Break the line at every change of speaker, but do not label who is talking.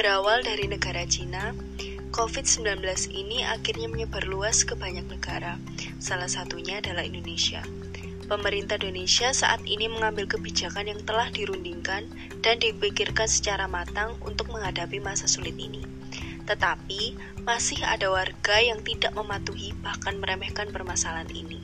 Berawal dari negara Cina, COVID-19 ini akhirnya menyebar luas ke banyak negara, salah satunya adalah Indonesia. Pemerintah Indonesia saat ini mengambil kebijakan yang telah dirundingkan dan dipikirkan secara matang untuk menghadapi masa sulit ini. Tetapi, masih ada warga yang tidak mematuhi bahkan meremehkan permasalahan ini.